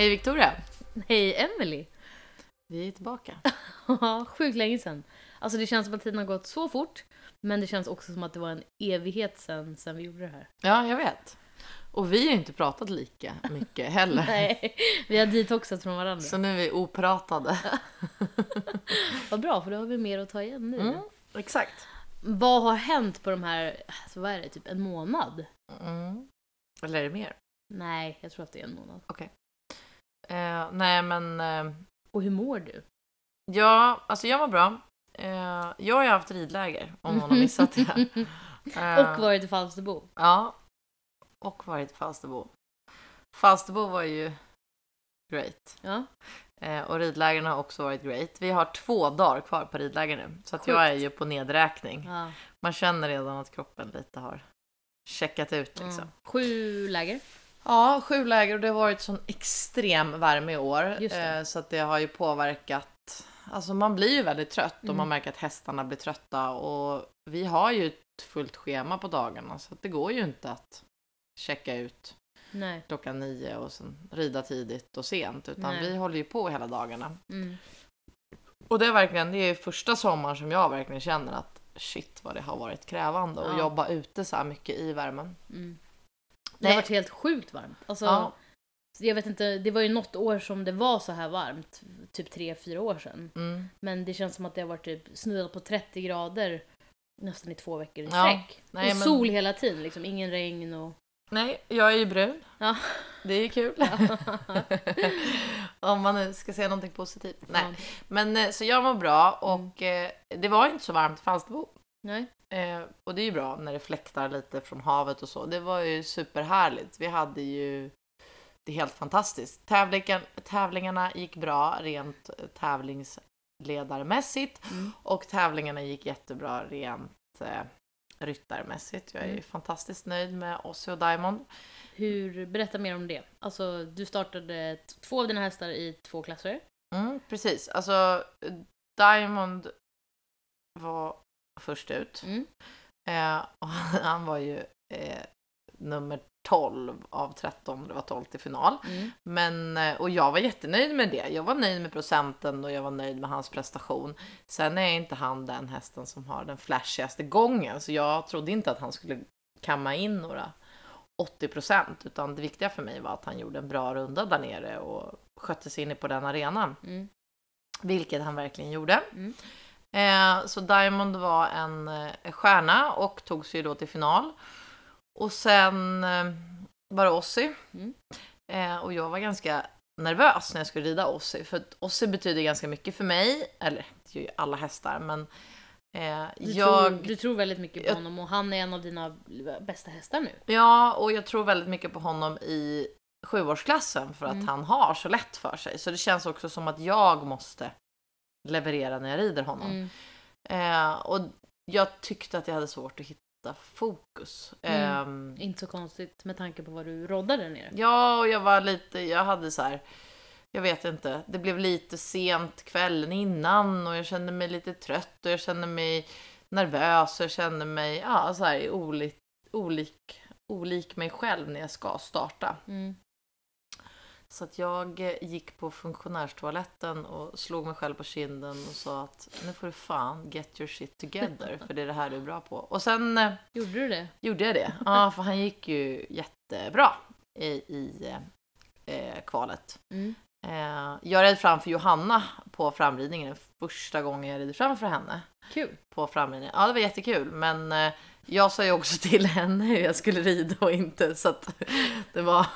Hej Victoria! Hej Emily! Vi är tillbaka. Ja, Sjukt länge sedan. Alltså det känns som att tiden har gått så fort. Men det känns också som att det var en evighet sedan, sedan vi gjorde det här. Ja, jag vet. Och vi har inte pratat lika mycket heller. Nej, vi har detoxat från varandra. Så nu är vi opratade. Vad bra, för då har vi mer att ta igen nu. Mm, exakt. Vad har hänt på de här, alltså vad är det, typ en månad? Mm. Eller är det mer? Nej, jag tror att det är en månad. Eh, nej, men eh, Och hur mår du? ja, alltså jag var bra. Eh, jag har ju haft ridläger, om någon har missat det. Eh, Och varit i Falsterbo. Ja. Och varit i Falsterbo. Falsterbo var ju great. Ja. Eh, och ridlägren har också varit great. Vi har två dagar kvar på ridläger nu. Så att jag är ju på nedräkning. ja. Man känner redan att kroppen lite har checkat ut liksom. Mm. Sju läger. Ja, sju läger och det har varit sån extrem värme i år. Eh, så att det har ju påverkat. Alltså man blir ju väldigt trött och Mm. man märker att hästarna blir trötta. Och vi har ju ett fullt schema på dagarna så att det går ju inte att checka ut Nej. klockan nio och sen rida tidigt och sent. Utan Nej. vi håller ju på hela dagarna. Mm. Och det är verkligen, det är första sommaren som jag verkligen känner att shit vad det har varit krävande att Ja. jobba ute så här mycket i värmen. Mm. Det har varit helt sjukt varmt. Alltså, Ja. Jag vet inte, det var ju något år som det var så här varmt. Typ tre fyra år sedan. Mm. Men det känns som att det har varit typ snuddat på 30 grader nästan i två veckor i Ja. sträck. Nej, och men- sol hela tiden, liksom ingen regn och... Nej, jag är ju brun. Ja. Det är ju kul. Om man nu ska säga någonting positivt. Nej. Ja. Men eh, så jag mår bra och eh, det var inte så varmt i Falsterbo. Nej. Eh, och det är ju bra när det fläktar lite från havet och så. Det var ju superhärligt. Vi hade ju det är helt fantastiskt. Tävlingen, tävlingarna gick bra rent eh, tävlingsledarmässigt Mm. och tävlingarna gick jättebra rent eh, ryttarmässigt. Jag är ju Mm. fantastiskt nöjd med Ossie och Diamond. Hur, berätta mer om det. Alltså, du startade två av dina hästar i två klasser. Mm, precis, alltså Diamond var först ut. Mm. Eh, och han var ju eh, nummer 12 av 13, det var 12 till final. Mm. Men, eh, och jag var jättenöjd med det. Jag var nöjd med procenten och jag var nöjd med hans prestation. Sen är inte han den hästen som har den flashigaste gången, så jag trodde inte att han skulle kamma in några 80 procent, utan det viktiga för mig var att han gjorde en bra runda där nere och skötte sig in på den arenan, Mm. vilket han verkligen gjorde. Mm. Eh, så Diamond var en eh, stjärna och tog sig då till final. Och sen eh, var det Ossie. Mm. Eh, och jag var ganska nervös när jag skulle rida Ossie. För att Ossie betyder ganska mycket för mig. Eller det gör ju alla hästar men eh, Du, jag... tror, du tror väldigt mycket på jag- honom och han är en av dina bästa hästar nu. Ja, och jag tror väldigt mycket på honom i sjuårsklassen för att Mm. han har så lätt för sig. Så det känns också som att jag måste leverera när jag rider honom. Mm. Eh, och jag tyckte att jag hade svårt att hitta fokus. Mm. Ehm, Inte så konstigt med tanke på vad du roddade där nere. ja, och jag var lite, jag hade så här, jag vet inte, det blev lite sent kvällen innan och jag kände mig lite trött och jag kände mig nervös och jag kände mig, ja, så här olik, olik, olik mig själv när jag ska starta. Mm. Så att jag gick på funktionärstoaletten och slog mig själv på kinden och sa att nu får du fan get your shit together för det är det här du är bra på. Och sen eh, Gjorde du det? gjorde jag det. Ja, för han gick ju jättebra i, i eh, kvalet. Mm. Eh, jag red framför Johanna på framridningen första gången jag rider framför henne Kul. på framridningen. Ja, det var jättekul, men eh, jag sa ju också till henne hur jag skulle rida och inte så att det var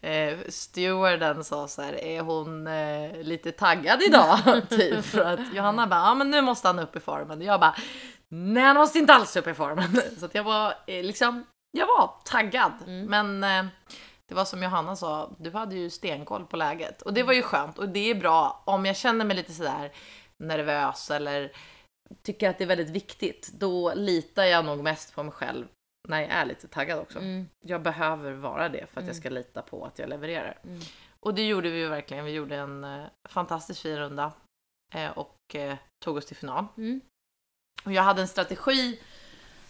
eh, stewarden sa så här, är hon eh, lite taggad idag? typ för att Johanna bara, ja men nu måste han upp i formen. Och jag bara, nej han måste inte alls upp i formen. Så att jag var eh, liksom, jag var taggad. Mm. Men eh, det var som Johanna sa, du hade ju stenkoll på läget. Och det var ju skönt och det är bra om jag känner mig lite sådär nervös eller tycker att det är väldigt viktigt. Då litar jag nog mest på mig själv när jag är lite taggad också. Mm. Jag behöver vara det för att Mm. jag ska lita på att jag levererar. Mm. Och det gjorde vi ju verkligen. Vi gjorde en eh, fantastiskt fin runda eh, och eh, tog oss till final. Mm. Och jag hade en strategi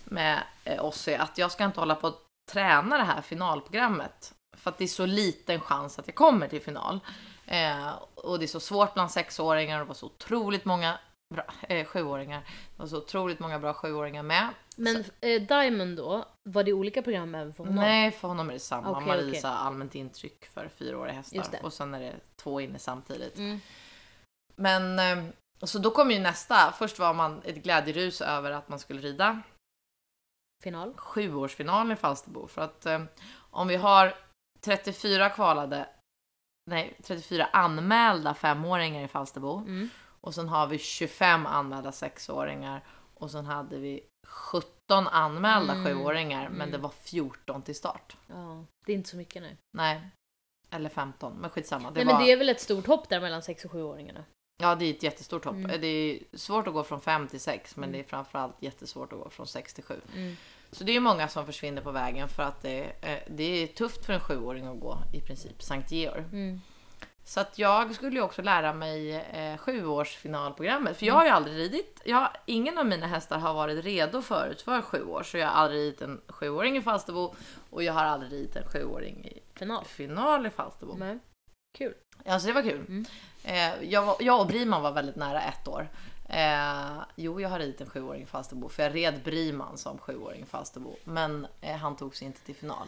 med eh, Ossie att jag ska inte hålla på att träna det här finalprogrammet För att det är så liten chans att jag kommer till final. Eh, och det är så svårt bland sexåringar och det var så otroligt många bra, eh, sjuåringar. Det var så otroligt många bra sjuåringar med. Men eh, Diamond då, var det olika program även för honom? Nej, för honom är det samma. Okej, Marisa okej. allmänt intryck för fyraåriga hästar. Och sen är det två inne samtidigt. Mm. Men eh, så då kom ju nästa. Först var man ett glädjerus över att man skulle rida Final? sjuårsfinalen i Falsterbo. För att eh, om vi har 34 kvalade, nej 34 anmälda femåringar i Falsterbo Mm. och sen har vi 25 anmälda sexåringar och sen hade vi 17 anmälda Mm, sjuåringar men mm. det var 14 till start. Ja, det är inte så mycket nu. Nej, eller 15, men skitsamma. Det Nej var, men det är väl ett stort hopp där mellan 6 och 7-åringarna? Ja, det är ett jättestort hopp. Mm. Det är svårt att gå från 5 till 6 men Mm. det är framförallt jättesvårt att gå från 6 till 7. Mm. Så det är många som försvinner på vägen för att det, eh, det är tufft för en sjuåring att gå i princip Sankt Georg. Mm. Så att jag skulle ju också lära mig eh, sjuårsfinalprogrammet. För jag Mm. har ju aldrig ridit, jag, ingen av mina hästar har varit redo förut för sju år. Så jag har aldrig ridit en sjuåring i Falsterbo och jag har aldrig ridit en sjuåring i Final? final i Falsterbo. Nej. Kul. Alltså det var kul. Mm. Eh, jag, jag och Briman var väldigt nära ett år. Eh, jo, jag har ridit en sjuåring i Falsterbo för jag red Briman som sjuåring i Falsterbo. Men eh, han tog sig inte till final.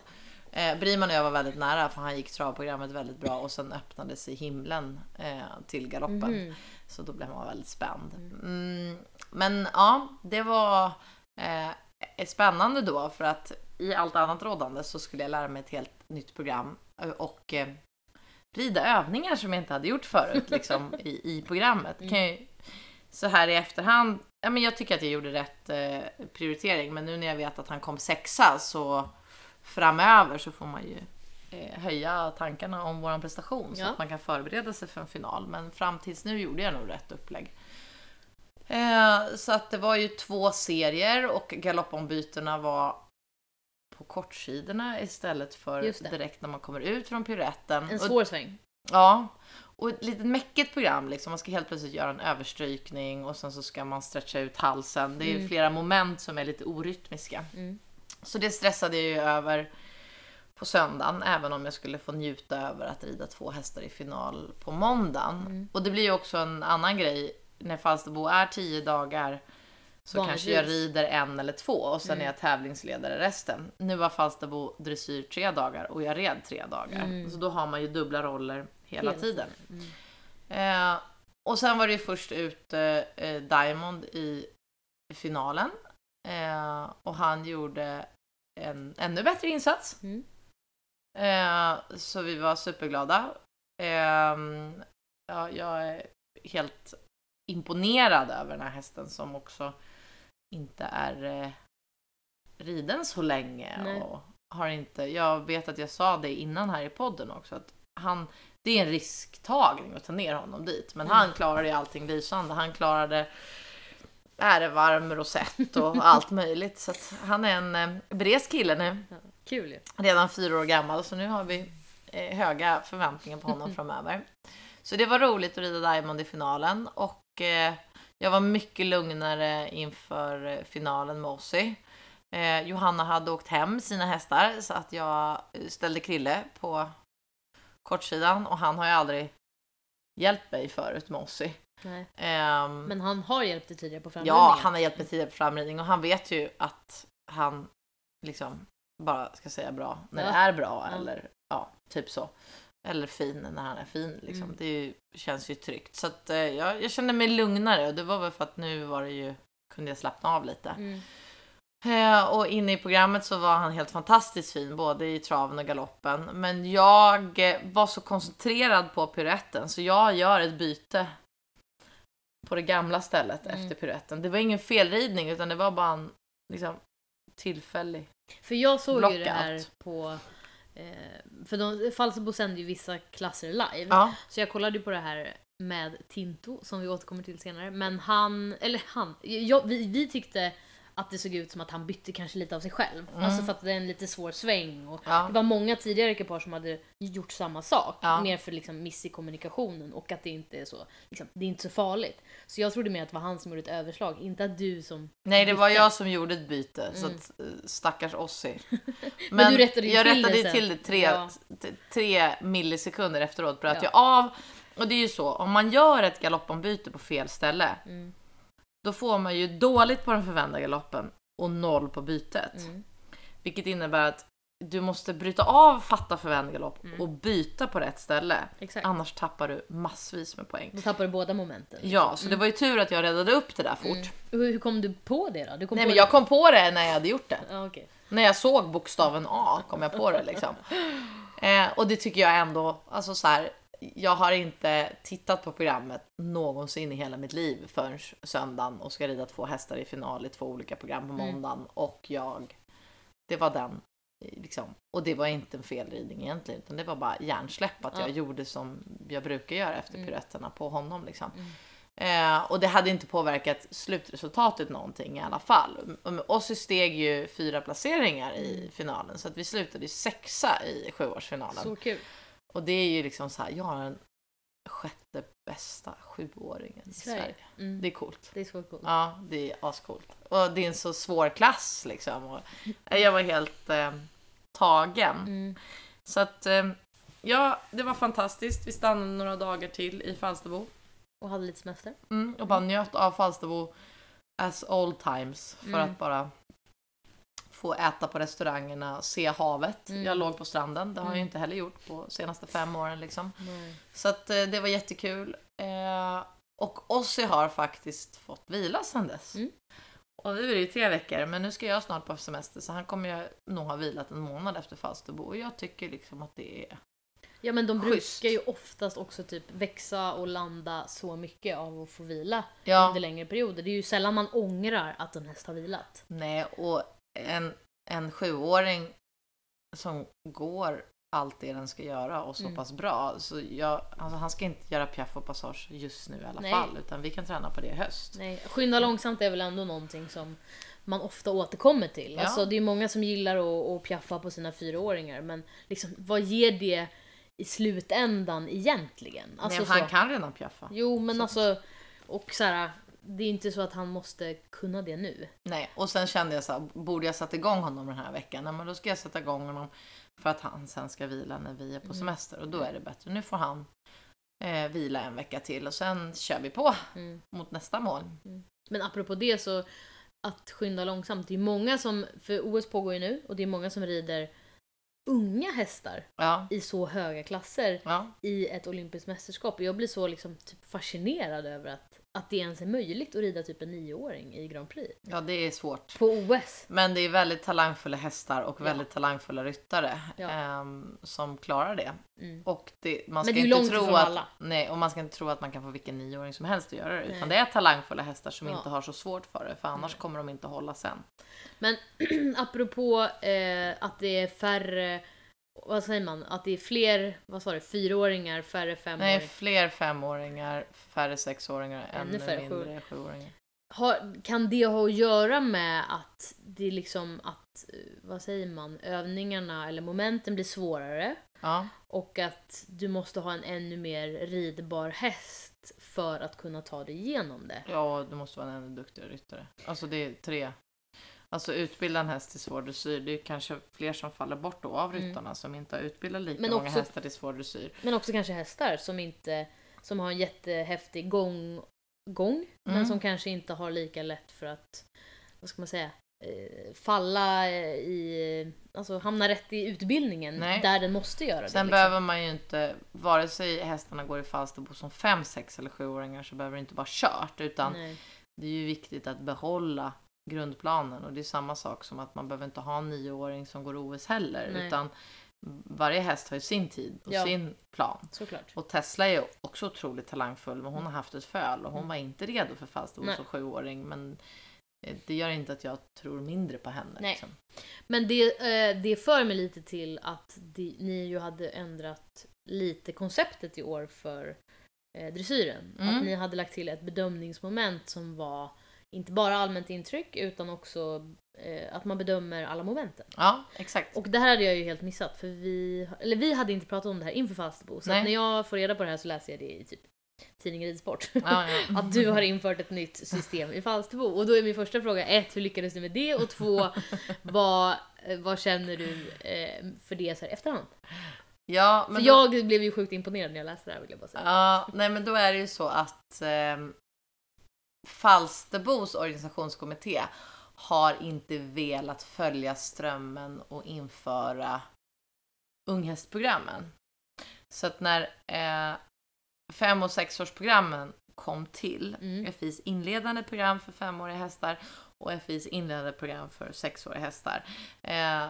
Eh, Briman och jag var väldigt nära för han gick travprogrammet väldigt bra och sen öppnade sig himlen eh, till galoppen. Mhm. Så då blev man väldigt spänd. Mm, men ja, det var eh, spännande då för att i allt annat rådande så skulle jag lära mig ett helt nytt program eh, och eh, rida övningar som jag inte hade gjort förut liksom, i, i programmet. Kan jag, så här i efterhand, ja, men jag tycker att jag gjorde rätt eh, prioritering men nu när jag vet att han kom sexa så framöver så får man ju eh, höja tankarna om våran prestation så Ja. att man kan förbereda sig för en final. Men fram tills nu gjorde jag nog rätt upplägg. Eh, så att det var ju två serier och galoppombytena var på kortsidorna istället för direkt när man kommer ut från piruetten. En svår sväng. Ja, och ett litet mäckigt program liksom. Man ska helt plötsligt göra en överstrykning och sen så ska man stretcha ut halsen. Det är Mm. flera moment som är lite orytmiska. Mm. Så det stressade jag ju över på söndagen, även om jag skulle få njuta över att rida två hästar i final på måndagen. Mm. Och det blir ju också en annan grej när Falsterbo är tio dagar så Vanligtvis. kanske jag rider en eller två och sen Mm. är jag tävlingsledare resten. Nu var Falsterbo dressyr tre dagar och jag red tre dagar. Mm. Så då har man ju dubbla roller hela Hela tiden. Mm. Eh, och sen var det först ut eh, eh, Diamond i finalen. Eh, och han gjorde en ännu bättre insats. Mm. Eh, så vi var superglada. Ehm, ja, jag är helt imponerad över den här hästen som också inte är eh, riden så länge. Nej. Och har inte, jag vet att jag sa det innan här i podden också. Att han, det är en risktagning att ta ner honom dit. Men Mm. han klarade ju allting lysande. Han klarade ärevarm, rosett och allt möjligt. Så han är en eh, bres kille nu Ja, kul ju. redan fyra år gammal så nu har vi eh, höga förväntningar på honom framöver. Så det var roligt att rida Diamond i finalen och eh, jag var mycket lugnare inför eh, finalen med Ossi. Eh, Johanna hade åkt hem sina hästar så att jag eh, ställde Krille på kortsidan och han har ju aldrig hjälpt mig förut med Ossi. Ehm, Men han har hjälpt dig tidigare på framridningen. Ja, han har hjälpt mig tidigare på framridning och han vet ju att han liksom bara ska säga bra när Ja. det är bra Ja. eller ja, typ så. Eller fin när han är fin liksom. Mm. Det ju, känns ju tryggt. Så att eh, jag, jag kände mig lugnare och det var väl för att nu var det ju, kunde jag slappna av lite. Mm. Eh, och inne i programmet så var han helt fantastiskt fin, både i traven och galoppen. Men jag eh, var så koncentrerad på piruetten så jag gör ett byte på det gamla stället Mm. efter piruetten. Det var ingen felridning utan det var bara en liksom, tillfällig. För jag såg ju Blockout. det här på... Eh, för de, Falsterbo sänder ju vissa klasser live. Ja, Så jag kollade ju på det här med Tinto som vi återkommer till senare. Men han, eller han, jag, vi, vi tyckte att det såg ut som att han bytte kanske lite av sig själv. Alltså för att det är en lite svår sväng. Och Mm. Ja. Det var många tidigare ekipage som hade gjort samma sak. Ja. Mer för liksom miss i kommunikationen och att det inte är så, liksom, det är inte så farligt. Så jag trodde mer att det var han som gjorde ett överslag, inte att du som... Nej, det var bytte. jag som gjorde ett byte. Så att, eh, stackars Ossi. Men du rättade ju jag till rättade det sen. till det tre, Ja. tre millisekunder efteråt. Bröt Ja. jag av. Och det är ju så, om man gör ett galoppombyte på fel ställe. Mm. Då får man ju dåligt på den förvända galoppen och noll på bytet. Mm. Vilket innebär att du måste bryta av fatta förvänd galopp Mm. och byta på rätt ställe. Exakt. Annars tappar du massvis med poäng. Då tappar du båda momenten. Ja, så det var ju tur att jag räddade upp det där fort. Mm. Hur, hur kom du på det då? Du Nej men det- jag kom på det när jag hade gjort det. Ja, okej. När jag såg bokstaven A kom jag på det liksom. Eh, och det tycker jag ändå, alltså så här, jag har inte tittat på programmet någonsin i hela mitt liv förrän söndagen och ska rida två hästar i final i två olika program på måndagen och jag, det var den liksom. Och det var inte en felridning egentligen utan det var bara hjärnsläpp att jag Ja. gjorde som jag brukar göra efter Mm. piruetterna på honom liksom. Mm. Eh, och det hade inte påverkat slutresultatet någonting i alla fall. Ossi steg ju fyra placeringar i Mm. finalen så att vi slutade sexa i sjuårsfinalen. Så kul. Och det är ju liksom så här, jag har den sjätte bästa sjuåringen i Sverige. Sverige. Mm. Det är coolt. Det är så coolt. Ja, det är ascoolt. Och det är en så svår klass liksom. Och jag var helt eh, tagen. Mm. Så att, eh, ja, det var fantastiskt. Vi stannade några dagar till i Falsterbo. Och hade lite semester. Mm, och bara njöt av Falsterbo as old times för Mm. att bara få äta på restaurangerna, se havet. Mm. Jag låg på stranden, det har jag Mm. inte heller gjort på senaste fem åren liksom. Nej. Så att eh, det var jättekul. Eh, och Ossi har faktiskt fått vila sedan dess. Mm. Och nu är det ju tre veckor, men nu ska jag snart på semester så han kommer ju nog ha vilat en månad efter Falsterbo. Och jag tycker liksom att det är... Ja men de Schysst. brukar ju oftast också typ växa och landa så mycket av att få vila Ja, under längre perioder. Det är ju sällan man ångrar att en häst har vilat. nej, och en, en sjuåring som går allt det den ska göra och så Mm. pass bra. Så jag, alltså han ska inte göra piaff och passage just nu i alla Nej. fall, utan vi kan träna på det i höst. Nej, skynda långsamt är väl ändå någonting som man ofta återkommer till. Ja. Alltså, det är många som gillar att, att piaffa på sina fyraåringar men liksom, vad ger det i slutändan egentligen? Alltså, nej, han så. kan redan piaffa. Jo men Så- alltså, och så här, det är inte så att han måste kunna det nu. Nej, och sen kände jag så här, borde jag sätta igång honom den här veckan? Nej, men då ska jag sätta igång honom för att han sen ska vila när vi är på Mm. semester och då är det bättre. Nu får han eh, vila en vecka till och sen kör vi på Mm. mot nästa mål. Men apropå det så, att skynda långsamt. Det är många som, för OS pågår ju nu, och det är många som rider unga hästar Ja, i så höga klasser ja, i ett olympiskt mästerskap. Jag blir så liksom typ fascinerad över att, att det ens är möjligt att rida typ en nioåring i Grand Prix. ja, det är svårt. På OS. Men det är väldigt talangfulla hästar och Ja. väldigt talangfulla ryttare Ja. ehm, som klarar det. Mm. Och det, man Men ska det är ju inte långt tro ifrån att, alla. Nej, och man ska inte tro att man kan få vilken nioåring som helst att göra det. Utan Nej. det är talangfulla hästar som Ja. inte har så svårt för det. För annars Nej. kommer de inte hålla sen. Men apropå eh, att det är färre, vad säger man, att det är fler, vad sa du, fyraåringar, färre femåringar. Nej, fler femåringar, färre sexåringar, Ännu ännu färre mindre sjuåringar. Har, kan det ha att göra med att det liksom att, eh, vad säger man, övningarna eller momenten blir svårare Ja, och att du måste ha en ännu mer ridbar häst för att kunna ta dig igenom det? ja, du måste vara en ännu duktigare ryttare. Alltså det är tre. Alltså utbilda en häst till svår dressyr, det är kanske fler som faller bort då av Mm. ryttarna som inte har utbildat lika Men många också- hästar till svår dressyr. Men också kanske hästar som inte, som har en jättehäftig gång, gång men Mm. som kanske inte har lika lätt för att, vad ska man säga, eh, falla i, alltså hamna rätt i utbildningen Nej. där den måste göra det. Sen liksom. behöver man ju inte, vare sig hästarna går i Falsterbo som fem, sex eller sjuåringar så behöver det inte vara kört utan Nej. det är ju viktigt att behålla grundplanen och det är samma sak som att man behöver inte ha en nioåring som går OS heller Nej. utan varje häst har ju sin tid och Ja. sin plan. Såklart. Och Tesla är också otroligt talangfull men hon har haft ett föl och hon Mm. var inte redo för Falsterbo Nej. som sjuåring men eh, det gör inte att jag tror mindre på henne. Nej. Liksom. Men det, eh, det för mig lite till att ni ju hade ändrat lite konceptet i år för eh, dressyren. Mm. Att ni hade lagt till ett bedömningsmoment som var inte bara allmänt intryck utan också eh, att man bedömer alla momenten. Ja, exakt. Och det här hade jag ju helt missat för vi, eller vi hade inte pratat om det här inför Falsterbo. Så att när jag får reda på det här så läser jag det i typ tidningen Ridsport. Ja, ja. att du har infört ett nytt system i Falsterbo. Och då är min första fråga ett, hur lyckades du med det? Och två, vad, eh, vad känner du eh, för det så här efterhand? ja men för då- jag blev ju sjukt imponerad när jag läste det här vill jag bara säga. Ja, nej men då är det ju så att eh, Falsterbos organisationskommitté har inte velat följa strömmen och införa unghästprogrammen. Så att när eh, fem och sexårsprogrammen kom till, Mm. FIs inledande program för femåriga hästar och FIs inledande program för sexåriga hästar, eh,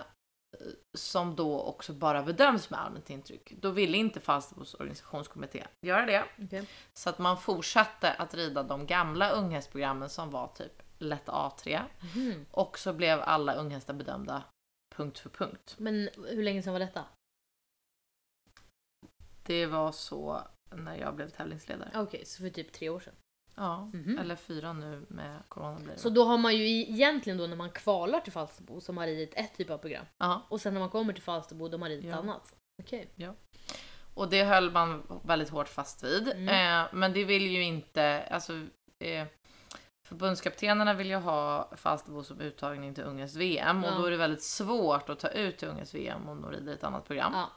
som då också bara bedöms med allmänt intryck. Då ville inte Falsterbos organisationskommitté göra det. Okej. Så att man fortsatte att rida de gamla unghästprogrammen som var typ lätt A3. Mhm. Och så blev alla unghästar bedömda punkt för punkt. Men hur länge sedan var detta? Det var så när jag blev tävlingsledare. Okej, så för typ tre år sedan. Ja, Mhm. eller fyra nu med corona blir det. Så då har man ju egentligen då när man kvalar till Falsterbo så har ridit ett typ av program. Ja, Och sen när man kommer till Falsterbo då har man ridit Ja. ett annat. Okej. och det höll man väldigt hårt fast vid. Mm. Eh, men det vill ju inte, alltså eh, förbundskaptenerna vill ju ha Falsterbo som uttagning till ungens VM och Ja. då är det väldigt svårt att ta ut till ungens VM om de rider ett annat program. Ja.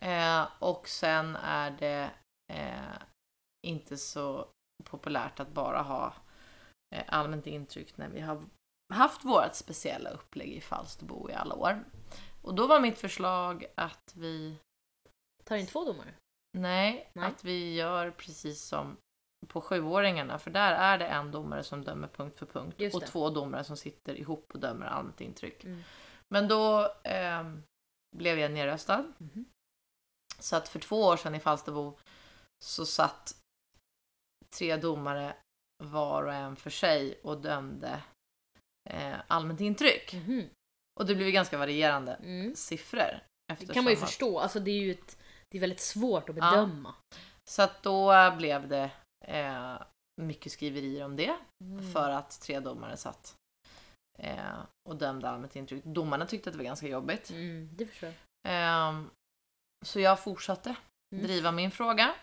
Eh, och sen är det eh, inte så populärt att bara ha eh, allmänt intryck när vi har haft vårt speciella upplägg i Falsterbo i alla år. Och då var mitt förslag att vi, Tar in två domare? nej, Nej. att vi gör precis som på sjuåringarna, för där är det en domare som dömer punkt för punkt och två domare som sitter ihop och dömer allmänt intryck. Mm. Men då eh, blev jag nedröstad. Mhm. Så att för två år sedan i Falsterbo så satt tre domare var och en för sig och dömde eh, allmänt intryck. Mhm. Och det blev ganska varierande Mm. siffror. Det kan man ju att- förstå. Alltså det är ju ett, det är väldigt svårt att Ja. bedöma. Så att då blev det eh, mycket skriverier om det. Mm. För att tre domare satt eh, och dömde allmänt intryck. Domarna tyckte att det var ganska jobbigt. Mm, det förstår jag. Ehm, så jag fortsatte Mm. driva min fråga.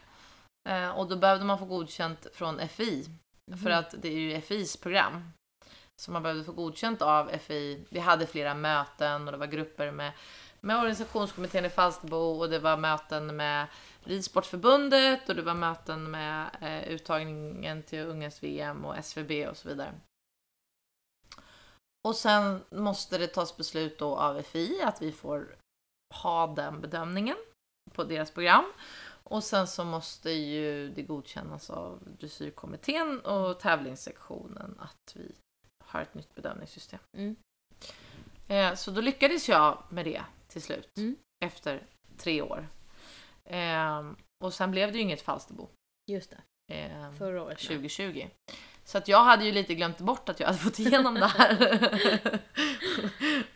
Eh, och då behövde man få godkänt från FI. Mhm. För att det är ju FIs program. Så man behövde få godkänt av FI. Vi hade flera möten och det var grupper med, med organisationskommittén i Falsterbo och det var möten med Ridsportförbundet och det var möten med eh, uttagningen till Ungas VM och SVB och så vidare. Och sen måste det tas beslut då av FI att vi får ha den bedömningen på deras program. Och sen så måste ju det godkännas av dressyrkommittén och tävlingssektionen att vi har ett nytt bedömningssystem. Mm. Eh, så då lyckades jag med det till slut Mm. efter tre år. Eh, och sen blev det ju inget Falsterbo Just det, eh, förra året. nej. 2020. Så att jag hade ju lite glömt bort att jag hade fått igenom det här.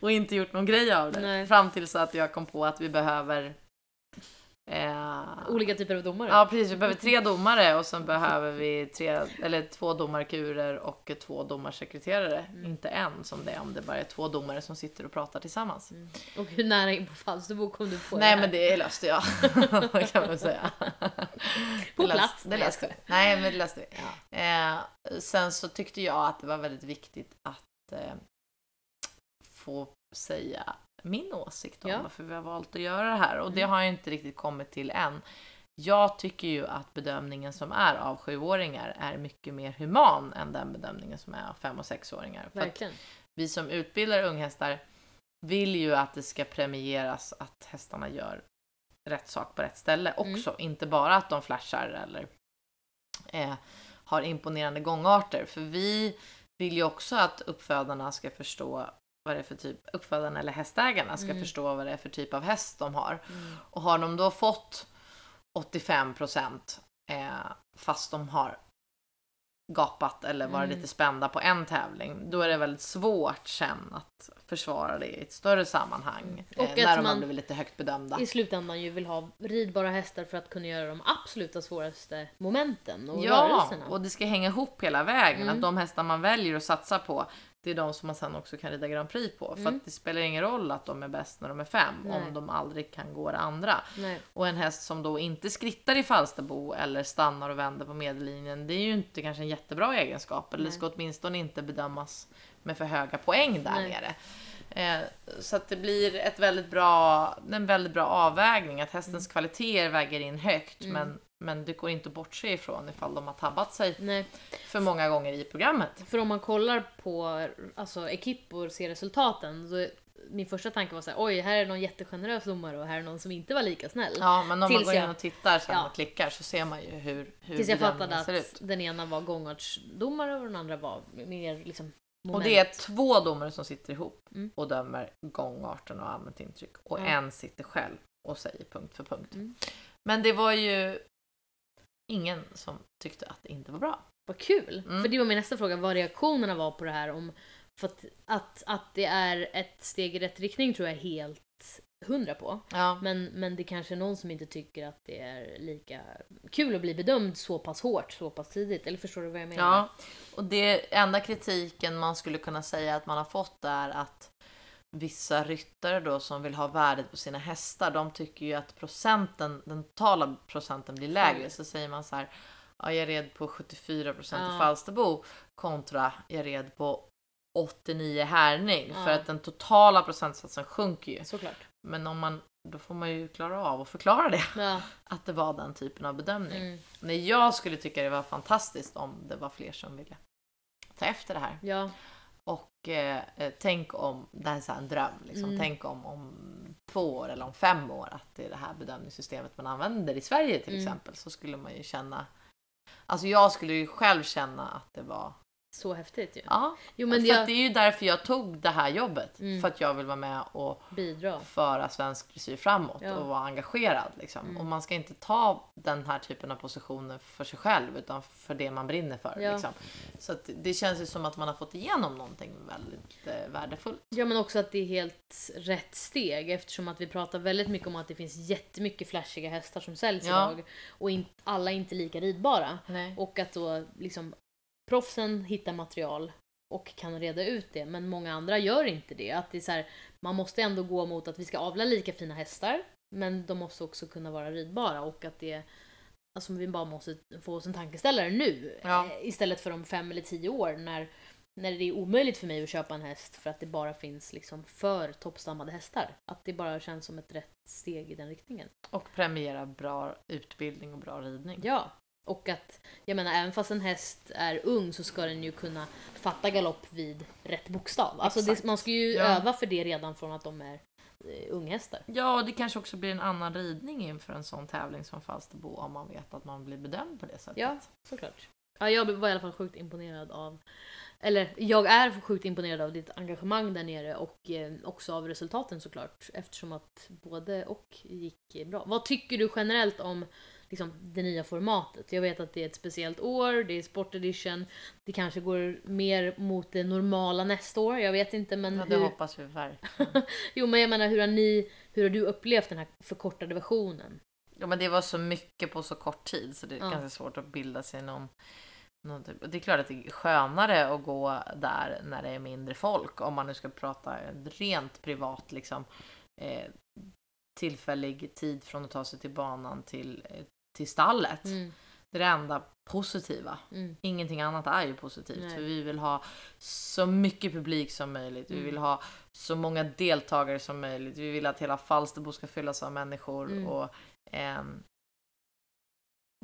och inte gjort någon grej av det. Nej. Fram tills att jag kom på att vi behöver eh, Olika typer av domare. Ja precis, vi behöver tre domare och sen behöver vi tre, eller två domarkurer och två domarsekreterare. Mm. Inte en som det är om det bara är två domare som sitter och pratar tillsammans. Mm. Och hur nära in på Falsterbo kom du på Nej det här? men det löste jag, kan man säga. På Det plats? Det Nej, jag löste vi. Nej men det löste vi. Ja. Eh, sen så tyckte jag att det var väldigt viktigt att eh, få säga min åsikt om Ja. varför vi har valt att göra det här. Och det Mm. har jag inte riktigt kommit till än. Jag tycker ju att bedömningen som är av sjuåringar är mycket mer human än den bedömningen som är av fem och sexåringar. För Verkligen. vi som utbildar unghästar vill ju att det ska premieras att hästarna gör rätt sak på rätt ställe Mm. också. Inte bara att de flashar eller eh, har imponerande gångarter. För vi vill ju också att uppfödarna ska förstå vad det är för typ, uppfödarna eller hästägarna ska Mm. förstå vad det är för typ av häst de har. Mm. Och har de då fått 85 procent eh, fast de har gapat eller varit Mm. lite spända på en tävling. Då är det väldigt svårt sen att försvara det i ett större sammanhang. Och eh, att när de man- blivit lite högt bedömda. I slutändan ju vill ha ridbara hästar för att kunna göra de absoluta svåraste momenten och Ja, rörelserna. och det ska hänga ihop hela vägen. Mm. Att de hästar man väljer att satsa på, det är de som man sen också kan rida Grand Prix på. För Mm. att det spelar ingen roll att de är bäst när de är fem, Nej. om de aldrig kan gå det andra. Nej. Och en häst som då inte skrittar i Falsterbo eller stannar och vänder på medellinjen, det är ju inte kanske en jättebra egenskap. Eller Nej. ska åtminstone inte bedömas med för höga poäng där Nej. nere. Eh, så att det blir ett väldigt bra, en väldigt bra avvägning, att hästens Mm. kvaliteter väger in högt, men, men det går inte att bortse ifrån ifall de har tabbat sig Nej. för många gånger i programmet. För om man kollar på alltså, ekippor och ser resultaten så min första tanke var så här, oj här är någon jättegenerös domare och här är någon som inte var lika snäll. Ja, men om man Tills går in jag- och tittar sen Ja. och klickar så ser man ju hur, hur Tills jag fattade att ut. den ena var gångartsdomare och den andra var mer liksom Och moment. det är två domare som sitter ihop Mm. och dömer gångarten och allmänt intryck. Och Ja. en sitter själv och säger punkt för punkt. Mm. Men det var ju ingen som tyckte att det inte var bra. Vad kul! Mm. För det var min nästa fråga, vad reaktionerna var på det här. Om, för att, att, att det är ett steg i rätt riktning tror jag helt hundra på. Ja. Men, men det kanske är någon som inte tycker att det är lika kul att bli bedömd så pass hårt, så pass tidigt. Eller förstår du vad jag menar? ja. Och det enda kritiken man skulle kunna säga att man har fått är att vissa ryttare då som vill ha värdet på sina hästar, de tycker ju att procenten, den totala procenten blir lägre. Så säger man så här, ja, jag red på 74 procent Ja. i Falsterbo kontra jag red på 89 härning Ja. för att den totala procentsatsen sjunker ju. Såklart. Men om man, då får man ju klara av att förklara det, Ja. att det var den typen av bedömning. Mm. Men jag skulle tycka det var fantastiskt om det var fler som ville ta efter det här. ja. Och eh, tänk om, det här är så här en dröm, liksom. Mm. tänk om om två år eller om fem år att det är det här bedömningssystemet man använder i Sverige till Mm. exempel. Så skulle man ju känna, alltså jag skulle ju själv känna att det var, Så häftigt ju. ja. Jo men för jag det är ju därför jag tog det här jobbet. Mm. För att jag vill vara med och bidrar. föra svensk dressyr framåt Ja. och vara engagerad. Liksom. Mm. Och man ska inte ta den här typen av positioner för sig själv utan för det man brinner för. Ja. Liksom. Så det känns ju som att man har fått igenom någonting väldigt eh, värdefullt. Ja men också att det är helt rätt steg eftersom att vi pratar väldigt mycket om att det finns jättemycket flashiga hästar som säljs Ja. idag och in, alla är inte lika ridbara. Nej. Och att då liksom proffsen hittar material och kan reda ut det men många andra gör inte det. Att det är så här, man måste ändå gå mot att vi ska avla lika fina hästar men de måste också kunna vara ridbara och att det Alltså vi bara måste få oss en tankeställare nu Ja. eh, istället för om fem eller tio år när, när det är omöjligt för mig att köpa en häst för att det bara finns liksom för toppstammade hästar. Att det bara känns som ett rätt steg i den riktningen. Och premiera bra utbildning och bra ridning. Ja, och att jag menar även fast en häst är ung så ska den ju kunna fatta galopp vid rätt bokstav. Alltså det, man ska ju Ja. öva för det redan från att de är eh, unghästar. Ja, och det kanske också blir en annan ridning inför en sån tävling som Falsterbo om man vet att man blir bedömd på det sättet. Ja, såklart. Ja, jag var i alla fall sjukt imponerad av eller jag är sjukt imponerad av ditt engagemang där nere och eh, också av resultaten såklart eftersom att både och gick bra. Vad tycker du generellt om liksom, det nya formatet? Jag vet att det är ett speciellt år, det är sport edition, det kanske går mer mot det normala nästa år, jag vet inte men Ja, det hur... hoppas vi verkligen. Jo men jag menar hur har ni, hur har du upplevt den här förkortade versionen? Ja, men det var så mycket på så kort tid så det är Ja. ganska svårt att bilda sig någon, typ. Det är klart att det är skönare att gå där när det är mindre folk om man nu ska prata rent privat liksom. Eh, tillfällig tid från att ta sig till banan till, eh, till stallet. Mm, Det är det enda positiva. mm, Ingenting annat är ju positivt Nej. för vi vill ha så mycket publik som möjligt. Vi Mm. vill ha så många deltagare som möjligt. Vi vill att hela Falsterbo ska fyllas av människor Mm. och ehm,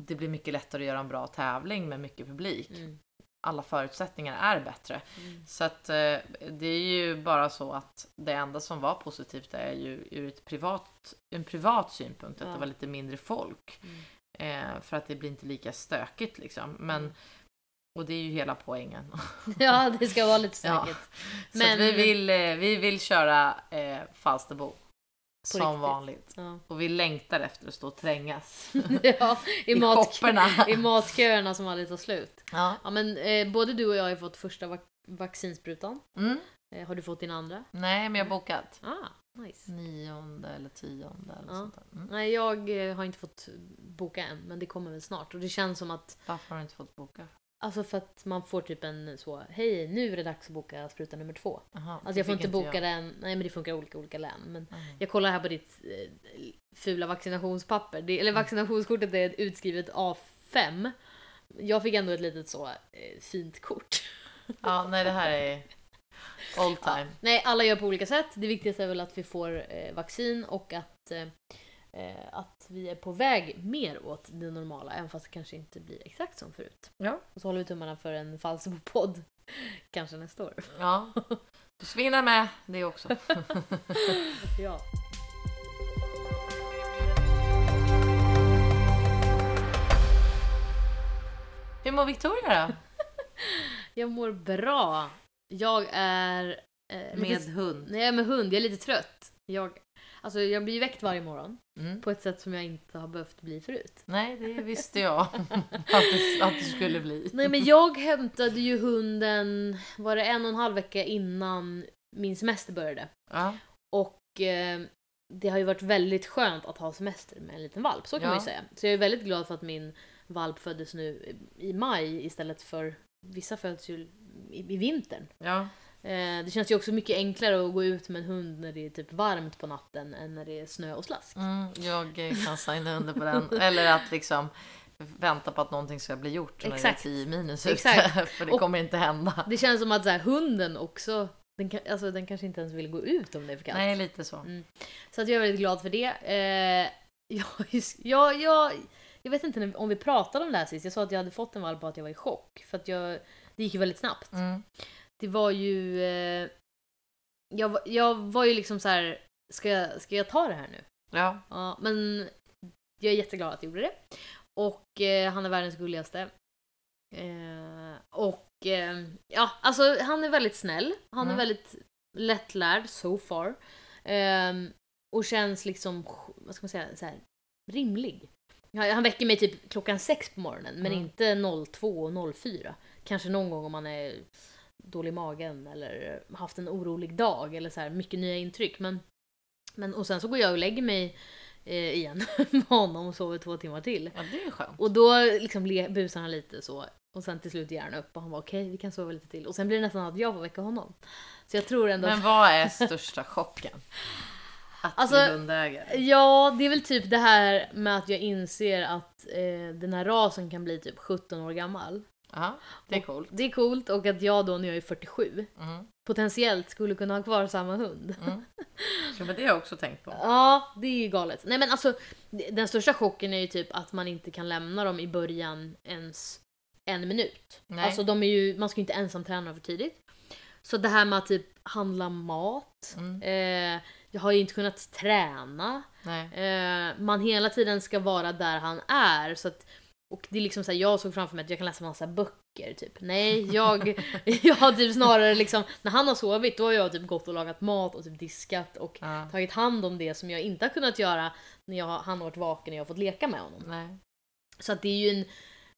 det blir mycket lättare att göra en bra tävling med mycket publik. mm, Alla förutsättningar är bättre. mm. Så att eh, det är ju bara så att det enda som var positivt är ju ur ett privat, en privat synpunkt att Ja. det var lite mindre folk. Mm. Eh, för att det blir inte lika stökigt liksom. Men, Mm. och det är ju hela poängen. Ja, det ska vara lite Ja. stökigt. Så Men- att vi, vill, eh, vi vill köra eh, Falsterbo Som riktigt. vanligt. Ja, Och vi längtar efter att stå och trängas ja i, i mat, i matköerna som aldrig tar slut. Ja. Ja, men eh, både du och jag har fått första vac- vaccinsprutan. Mm. Eh, har du fått din andra? Nej, men jag har bokat. Ah, nice. Nionde eller tionde eller Ja. sånt där. Mm. Nej, jag eh, har inte fått boka än, men det kommer väl snart. Och det känns som att, Varför har du inte fått boka? alltså för att man får typ en så, hej nu är det dags att boka spruta nummer två. Aha, Alltså jag får inte boka jag. den, nej men det funkar olika, olika län. Men Mm. jag kollar här på ditt eh, fula vaccinationspapper, det, eller vaccinationskortet är utskrivet A5. Jag fick ändå ett litet så eh, fint kort. Ja, nej det här är all Ja. time. Nej, alla gör på olika sätt. Det viktigaste är väl att vi får eh, vaccin och att, eh, eh, att vi är på väg mer åt det normala, även fast det kanske inte blir exakt som förut. Ja. Och så håller vi tummarna för en Falsebo-podd. Kanske nästa år. Ja. Du svingar med det också. Ja. Hur mår Victoria då? Jag mår bra. Jag är... Eh, Med lite, hund. nej, jag är med hund. Jag är lite trött. Jag, alltså, jag blir väckt varje morgon Mm. på ett sätt som jag inte har behövt bli förut. Nej, det visste jag att det, att det skulle bli. Nej men jag hämtade ju hunden, var det en och en halv vecka innan min semester började. Ja. Och eh, det har ju varit väldigt skönt att ha semester med en liten valp, så kan Ja. man ju säga. Så jag är väldigt glad för att min valp föddes nu i maj istället för vissa föds ju i, i vintern. ja. Eh, det känns ju också mycket enklare att gå ut med en hund när det är typ varmt på natten än när det är snö och slask. Mm, jag kan signa under på den. Eller att liksom vänta på att någonting ska bli gjort när Exakt. det är 10 minus ute. Exakt. För det Och- kommer inte hända. Det känns som att så här, hunden också, den, kan, alltså, den kanske inte ens vill gå ut om det är för kallt. Nej, lite så. Mm. Så att jag är väldigt glad för det. Eh, jag, jag, jag, jag vet inte när- om vi pratade om det här sist. Jag sa att jag hade fått en valp och att jag var i chock. För att jag, det gick ju väldigt snabbt. Mm. Det var ju... Eh, jag, jag var ju liksom så här, ska jag, ska jag ta det här nu? Ja. Ja, men jag är jätteglad att jag gjorde det. Och eh, han är världens gulligaste. Eh, och eh, ja, alltså han är väldigt snäll. Han är Mm. väldigt lättlärd so far. Ehm, och känns liksom, vad ska man säga, så här, rimlig. Han han väcker mig typ klockan sex på morgonen, men Mm. inte 02 och 04. Kanske någon gång om man är dålig i magen eller haft en orolig dag eller så här, mycket nya intryck. Men, men, och sen så går jag och lägger mig eh, igen med honom och sover två timmar till. ja, det är skönt. Och då liksom le- busar han lite så. Och sen till slut ger han upp och han var okej, vi kan sova lite till. Och sen blir det nästan att jag får väcka honom. Så jag tror ändå Men vad är största chocken? Att Alltså, bli hundägare? Ja, det är väl typ det här med att jag inser att eh, den här rasen kan bli typ 17 år gammal. Ja, det är coolt. Det är coolt och att jag då när jag är 47 Mm. potentiellt skulle kunna ha kvar samma hund. Mm. Ja, men det har jag också tänkt på. Ja, det är ju galet. Nej men alltså, den största chocken är ju typ att man inte kan lämna dem i början ens en minut. Nej. Alltså de är ju, man ska ju inte ensam träna för tidigt. Så det här med att typ handla mat, Mm. eh, jag har ju inte kunnat träna. Nej. Eh, man hela tiden ska vara där han är. Så att, och det är liksom så här, jag såg framför mig att jag kan läsa massa böcker typ. Nej, jag, jag har typ snarare liksom, när han har sovit då har jag typ gått och lagat mat och typ diskat och Ja. tagit hand om det som jag inte har kunnat göra när jag, han har varit vaken och jag har fått leka med honom. Nej. Så att det är ju en,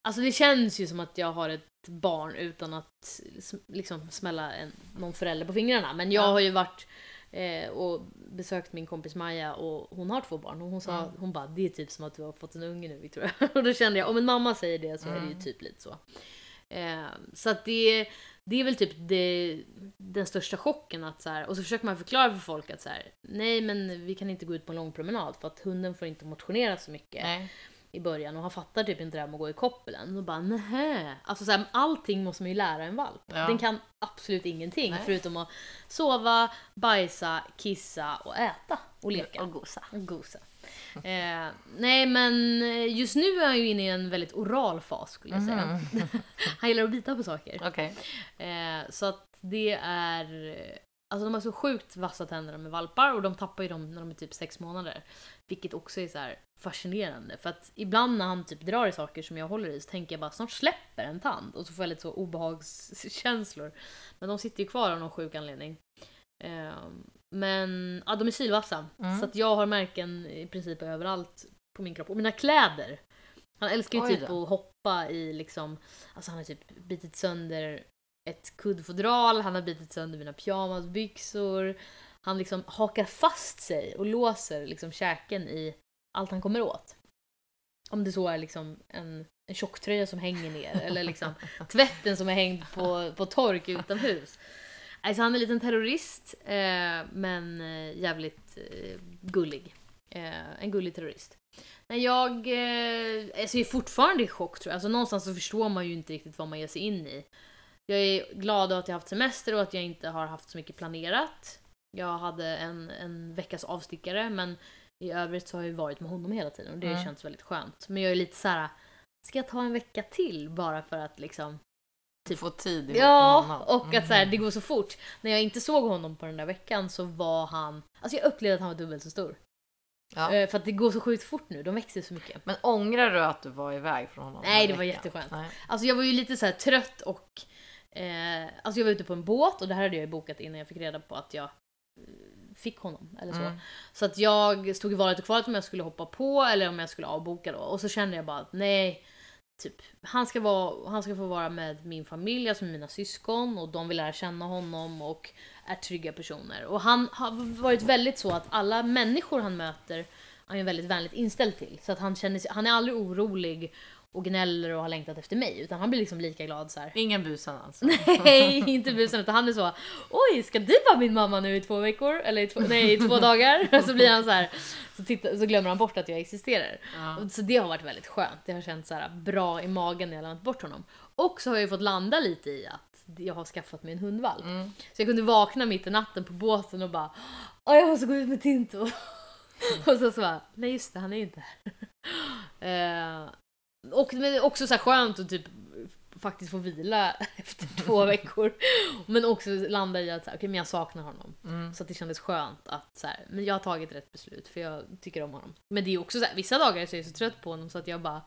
alltså det känns ju som att jag har ett barn utan att liksom smälla en, någon förälder på fingrarna. Men jag Ja. har ju varit eh, och besökt min kompis Maja och hon har två barn och hon sa, Mm. hon bara det är typ som att du har fått en unge nu Victoria. och då kände jag, om en mamma säger det så är det ju Mm. typ lite så. Eh, så att det, det är väl typ det, den största chocken att så här, och så försöker man förklara för folk att så här, nej men vi kan inte gå ut på en lång promenad för att hunden får inte motionera så mycket Nej. I början och han fattar typ inte det här med att gå i koppelen. Och bara nähä. Alltså så här, allting måste man ju lära en valp. Ja. Den kan absolut ingenting Nej. förutom att sova, bajsa, kissa och äta och leka. Och gosa. Och gosa. Eh, nej men just nu är han ju inne i en väldigt oral fas skulle jag säga. Mhm. Han gillar att bita på saker. Okej. Eh, så att det är... Alltså de har så sjukt vassa tänder med valpar och de tappar ju dem när de är typ sex månader. Vilket också är så här fascinerande. För att ibland när han typ drar i saker som jag håller i så tänker jag bara snart släpper en tand. Och så får jag lite så obehagskänslor. Men de sitter ju kvar av någon sjuk anledning. Eh, Men ja, de är sylvassa. Mm. Så att jag har märken i princip överallt på min kropp. Och mina kläder. Han älskar ju typ att hoppa i liksom, alltså han har typ bitit sönder ett kuddfodral, han har bitit sönder mina pyjamasbyxor. Han liksom hakar fast sig och låser liksom käken i allt han kommer åt. Om det så är liksom en, en tjocktröja som hänger ner eller liksom tvätten som är hängd på, på tork utomhus. Alltså han är en liten terrorist eh, men eh, jävligt eh, gullig. Eh, en gullig terrorist. Nej, jag, eh, alltså jag är fortfarande i chock tror jag. Alltså någonstans så förstår man ju inte riktigt vad man ger sig in i. Jag är glad att jag haft semester och att jag inte har haft så mycket planerat. Jag hade en, en veckas avstickare men i övrigt så har jag varit med honom hela tiden och det Mm. känts väldigt skönt. Men jag är lite så här. ska jag ta en vecka till bara för att liksom Typ- Få tid Ja, honom. och att så här, Mhm. det går så fort. När jag inte såg honom på den där veckan så var han... Alltså jag upplevde att han var dubbelt så stor. Ja. Eh, För att det går så sjukt fort nu, de växer så mycket. Men ångrar du att du var iväg från honom? Nej, det var jätteskönt. Nej. Alltså jag var ju lite så trött och... Eh, alltså jag var ute på en båt och det här hade jag ju bokat innan jag fick reda på att jag eh, fick honom. Eller så. Mm. Så att jag stod i valet och kvalet om jag skulle hoppa på eller om jag skulle avboka då. Och så kände jag bara att nej, typ, han, ska vara, han ska få vara med min familj, alltså mina syskon och de vill lära känna honom och är trygga personer. Och han har varit väldigt så att alla människor han möter han är väldigt vänligt inställd till. Så att han, känner sig, han är aldrig orolig och gnäller och har längtat efter mig utan han blir liksom lika glad så här. Ingen busan alltså? Nej, inte busen utan han är så Oj, ska du vara min mamma nu i två veckor? Eller i två, nej, i två dagar? Så blir han så här så, titta, så glömmer han bort att jag existerar. Ja. Så det har varit väldigt skönt. Det har känts så här bra i magen när jag lämnat bort honom. Och så har jag ju fått landa lite i att jag har skaffat mig en hundvalp. Mm. Så jag kunde vakna mitt i natten på båten och bara Åh, jag måste gå ut med Tinto. och så så bara, nej just det, han är ju inte här. eh, och men det är också så här skönt att typ faktiskt få vila efter två veckor. Men också landa i att så här, okej, men jag saknar honom. Mm. Så att det kändes skönt att så här, men jag har tagit rätt beslut för jag tycker om honom. Men det är också så här, vissa dagar så är jag så trött på honom så att jag bara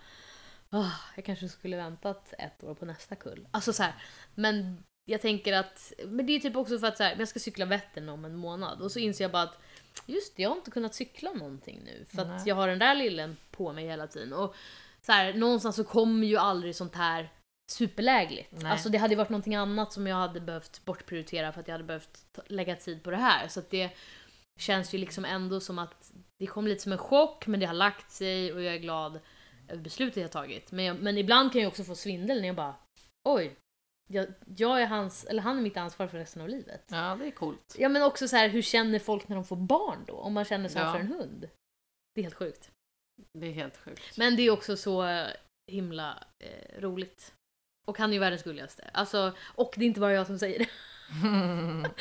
"Ah, jag kanske skulle väntat ett år på nästa kull. Alltså så här, men jag tänker att, men det är typ också för att så här, jag ska cykla Vättern om en månad och så inser jag bara att just det, jag har inte kunnat cykla någonting nu för att Nej. jag har den där lillen på mig hela tiden. Och så här, någonstans så kommer ju aldrig sånt här superlägligt. Nej. Alltså det hade varit någonting annat som jag hade behövt bortprioritera för att jag hade behövt lägga tid på det här. Så det känns ju liksom ändå som att det kom lite som en chock men det har lagt sig och jag är glad över beslutet jag tagit. Men, jag, men ibland kan jag också få svindel när jag bara oj, jag, jag är hans, eller han är mitt ansvar för resten av livet. Ja, det är coolt. Ja men också så här, hur känner folk när de får barn då? Om man känner så Ja. för en hund. Det är helt sjukt. Det är helt sjukt. Men det är också så eh, himla eh, roligt. Och han är ju världens gulligaste. Alltså, och det är inte bara jag som säger det.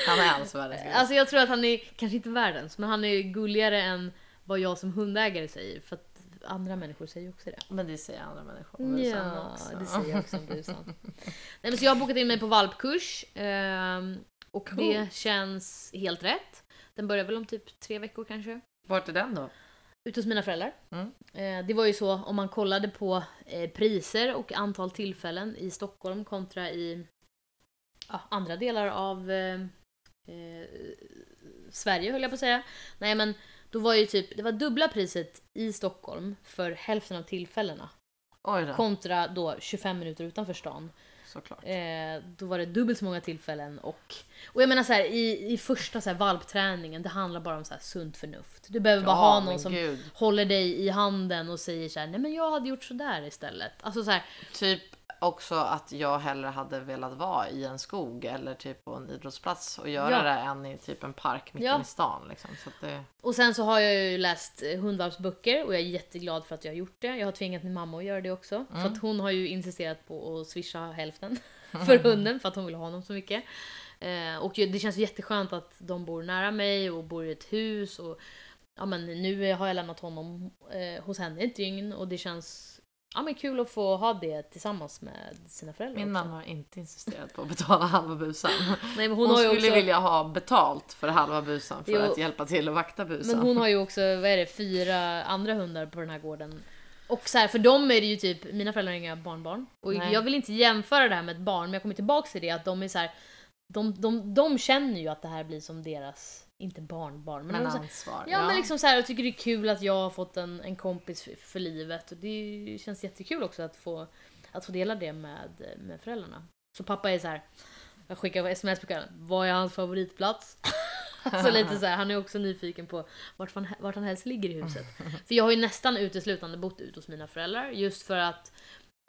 Han är alltså världens Alltså jag tror att han är, kanske inte världens, men han är gulligare än vad jag som hundägare säger. För att andra människor säger också det. Men det säger andra människor Ja, det säger jag också om busan. Nej, men så jag har bokat in mig på valpkurs. ehm, och det Coolt. känns helt rätt. Den börjar väl om typ tre veckor kanske. Vart är den då? Ute hos mina föräldrar. Mm. Eh, det var ju så om man kollade på eh, priser och antal tillfällen i Stockholm kontra i ja, andra delar av eh, eh, Sverige höll jag på att säga. Nej men då var ju typ, det var dubbla priset i Stockholm för hälften av tillfällena. Kontra då 25 minuter utanför stan. Såklart. Eh, då var det dubbelt så många tillfällen och... Och jag menar så här, i, i första så här, valpträningen, det handlar bara om så här, sunt förnuft. Du behöver bara ha någon som gud. håller dig i handen och säger så här, nej men jag hade gjort sådär istället. Alltså så här, Typ också att jag hellre hade velat vara i en skog eller typ på en idrottsplats och göra Ja. det än i typ en park mitt Ja. i stan. Liksom. Så det, och sen så har jag ju läst eh, hundvalpsböcker och jag är jätteglad för att jag har gjort det. Jag har tvingat min mamma att göra det också. För Mm. att hon har ju insisterat på att swisha hälften för hunden för att hon vill ha honom så mycket. Eh, och det känns jätteskönt att de bor nära mig och bor i ett hus. Och, ja, men nu har jag lämnat honom eh, hos henne ett dygn och det känns ja, men kul att få ha det tillsammans med sina föräldrar min mamma har inte insisterat på att betala halva busan. Nej, Hon, hon, skulle också... vilja ha betalt för halva busan för Jo. att hjälpa till att vakta busan. Men hon har ju också, vad är det, fyra andra hundar på den här gården. Och så här, för dem är det ju typ, mina föräldrar har inga barnbarn. Och Nej. jag vill inte jämföra det här med ett barn, men jag kommer tillbaka till det att de är så här, de, de, de känner ju att det här blir som deras inte barnbarn, men, Men ansvar. Ja, men liksom så här, jag tycker det är kul att jag har fått en, en kompis för, för livet. Och det känns jättekul också att få, att få dela det med, med föräldrarna. Så pappa är så här. jag skickar sms på kvällen, vad är hans favoritplats? så lite så här, han är också nyfiken på vart, fan, vart han helst ligger i huset. För jag har ju nästan uteslutande bott ut hos mina föräldrar just för att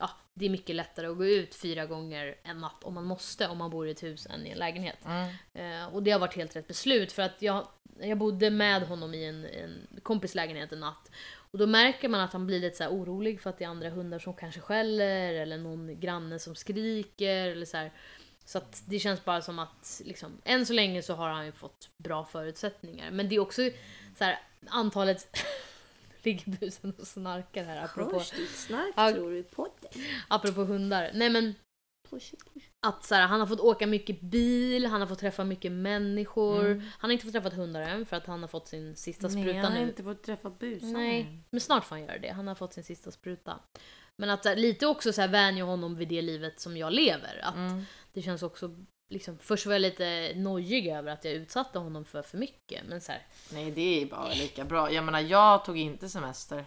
ja, det är mycket lättare att gå ut fyra gånger en natt om man måste om man bor i ett hus än i en lägenhet. Mm. Eh, och det har varit helt rätt beslut för att jag, jag bodde med honom i en, en kompis lägenhet en natt. Och då märker man att han blir lite så orolig för att det är andra hundar som kanske skäller eller någon granne som skriker eller så här. Så att det känns bara som att liksom, än så länge så har han ju fått bra förutsättningar. Men det är också så här, antalet ligger busen och snarkar här apropå, Hörs ditt snark Ja. tror du i podden? apropå hundar. Nej men Push, push. att så här, han har fått åka mycket bil, han har fått träffa mycket människor. Mm. Han har inte fått träffa hundar än för att han har fått sin sista Nej, spruta han har nu. inte fått träffa busan. Nej, men snart får han göra det. Han har fått sin sista spruta. Men att här, lite också så här, vänja honom vid det livet som jag lever. Att Mm. det känns också liksom, först var jag lite nojig över att jag utsatte honom för för mycket. Men så här, Nej, det är bara lika bra. Jag menar, jag tog inte semester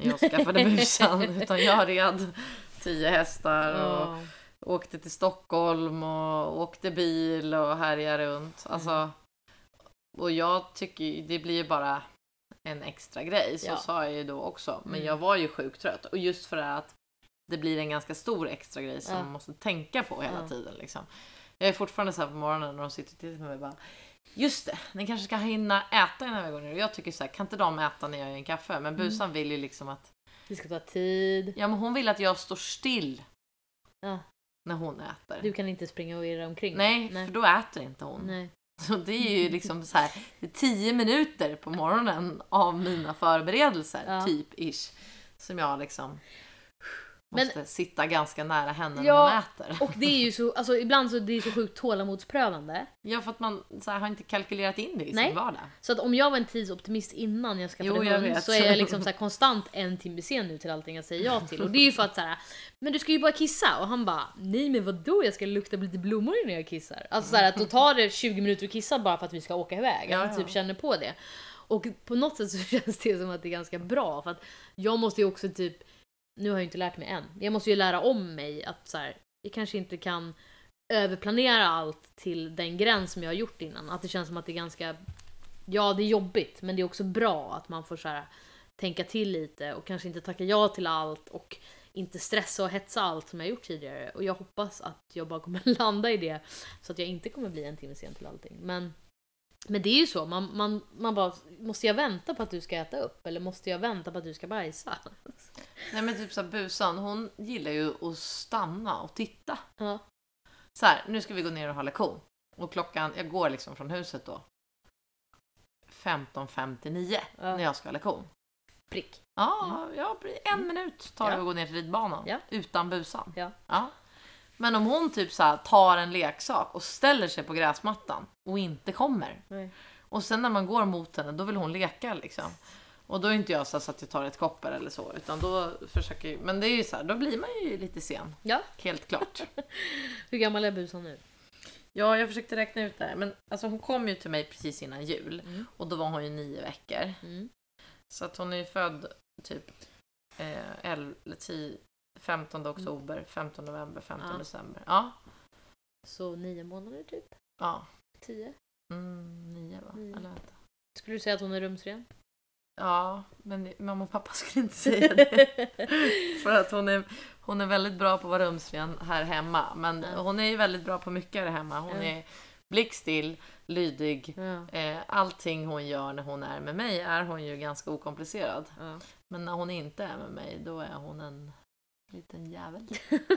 när jag skaffade busan, utan jag red tio hästar och ja. åkte till Stockholm och åkte bil och härjade runt. Alltså, och jag tycker det blir ju bara en extra grej, så Ja. sa jag ju då också. Men Mm. jag var ju sjukt trött och just för det här att det blir en ganska stor extra grej som Ja. man måste tänka på hela Ja. tiden. Liksom. Jag är fortfarande så här på morgonen när de sitter och tittar på mig bara Just det, ni kanske ska hinna äta innan vi går ner. Och jag tycker så här, kan inte de äta när jag gör en kaffe? Men Mm. busan vill ju liksom att, Det ska ta tid. ja men hon vill att jag står still Ja, när hon äter. du kan inte springa och irra omkring. Nej, Nej. för då äter inte hon. Nej. Så det är ju liksom så här, det är tio minuter på morgonen av mina förberedelser, Ja. typ ish. Som jag liksom Men- måste sitta ganska nära henne Ja, när hon äter. Och det är ju så, alltså ibland så det är så sjukt tålamodsprövande. Ja, för att man så här, har inte kalkylerat in det i Nej. sin vardag. Så att om jag var en tidsoptimist innan jag skaffade Jo, jag hund vet. så är jag liksom så här konstant en timme sen nu till allting jag säger ja till. Och det är ju för att så här, men du ska ju bara kissa och han bara nej men vadå jag ska lukta lite blommor när jag kissar. Alltså så här, att då tar det 20 minuter att kissa bara för att vi ska åka iväg. Ja, Han ja. typ känner på det. Och på något sätt så känns det som att det är ganska bra för att jag måste ju också typ nu har jag ju inte lärt mig än. Jag måste ju lära om mig att så här, jag kanske inte kan överplanera allt till den gräns som jag har gjort innan. Att det känns som att det är ganska Ja, det är jobbigt, men det är också bra att man får så här, tänka till lite och kanske inte tacka ja till allt och inte stressa och hetsa allt som jag gjort tidigare. Och jag hoppas att jag bara kommer landa i det så att jag inte kommer bli en timme sen till allting. Men, men det är ju så, man, man, man bara, måste jag vänta på att du ska äta upp? Eller måste jag vänta på att du ska bajsa? Nej men typ så här, busan, hon gillar ju att stanna och titta. Ja. Så här, nu ska vi gå ner och ha lektion. Och klockan, jag går liksom från huset då. 15.59 Ja. när jag ska ha lektion. Prick. Ja, ja en minut tar det Ja. att gå ner till ridbanan Ja. utan busan. Ja. Men om hon typ så här, tar en leksak och ställer sig på gräsmattan och inte kommer. Nej. Och sen när man går mot henne då vill hon leka liksom. Och då är inte jag så, så att jag tar ett kopper eller så utan då försöker jag, Men det är ju så här, då blir man ju lite sen. Ja. Helt klart. Hur gammal är busan nu? Ja, jag försökte räkna ut det här. Men alltså, hon kom ju till mig precis innan jul Mm. och då var hon ju nio veckor. Mm. Så att hon är ju född typ eh, 11, 10, 15 oktober, 15 november, 15 Ja. december. Ja. Så nio månader typ? ja. Tio? Mm, nio va? Nio. Eller vänta. Skulle du säga att hon är rumsren? Ja, men mamma och pappa skulle inte säga det. För att hon är, hon är väldigt bra på att vara rumsren här hemma. Men Ja. hon är ju väldigt bra på mycket här hemma. Hon Ja. är blickstill, lydig. Ja. Eh, allting hon gör när hon är med mig är hon ju ganska okomplicerad. Men när hon inte är med mig då är hon en liten jävel.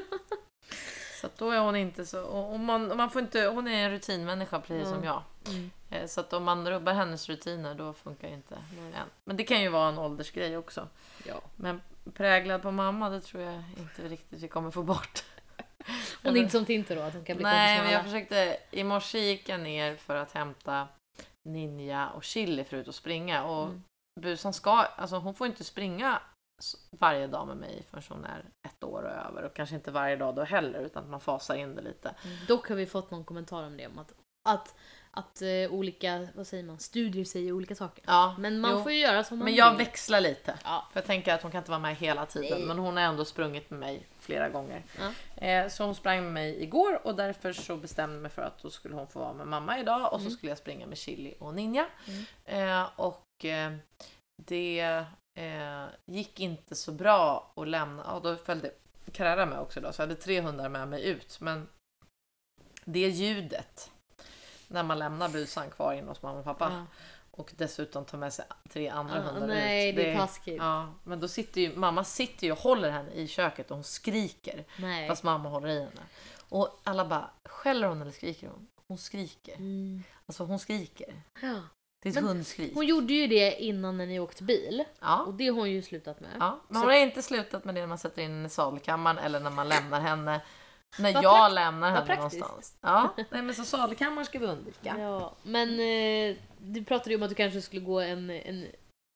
Så att då är hon inte så... Och man, och man får inte, hon är en rutinmänniska precis Ja. som jag. Mm. Eh, Så att om man rubbar hennes rutiner då funkar ju inte Nej. än. Men det kan ju vara en åldersgrej också. ja. Men präglad på mamma det tror jag inte riktigt vi kommer få bort. Hon är inte som Tinto då, att hon kan bli Nej, men jag försökte... I morse gick jag ner för att hämta Ninja och Chili för ut och springa. Och Mm. busan ska... Alltså hon får inte springa varje dag med mig förrän hon är ett år och över. Och kanske inte varje dag då heller, utan att man fasar in det lite. Mm. Dock har vi fått någon kommentar om det, om att att, att eh, olika, vad säger man, studier säger olika saker. Ja, Men man jo. får ju göra som man Men jag vill. växlar lite. Ja. För jag tänker att hon kan inte vara med hela tiden. Nej. Men hon har ändå sprungit med mig flera gånger. Ja. Eh, så hon sprang med mig igår och därför så bestämde jag mig för att då skulle hon få vara med mamma idag och så skulle jag springa med Chili och Ninja. Eh, och eh, det eh, gick inte så bra att lämna. Ja, då följde Carrera med också då, så jag hade tre hundar med mig ut. Men det ljudet när man lämnar busan kvar inne hos mamma och pappa Ja. och dessutom tar med sig tre andra Ja, hundar nej, ut. det är taskigt. Ja, men då sitter ju mamma sitter ju och håller henne i köket och hon skriker Nej. fast mamma håller i henne. Och alla bara, skäller hon eller skriker hon? Hon skriker. Mm. Alltså hon skriker. Ja. Det är ett Men hundskrik. Hon gjorde ju det innan när ni åkte bil. Ja. Och det har hon ju slutat med. Ja, men hon har inte slutat med det när man sätter in henne i sadelkammaren eller när man lämnar henne. När Vad jag lämnar henne praktiskt. någonstans. Ja, nej, men så sadelkammaren ska vi undvika. Ja, men eh, du pratade ju om att du kanske skulle gå en, en,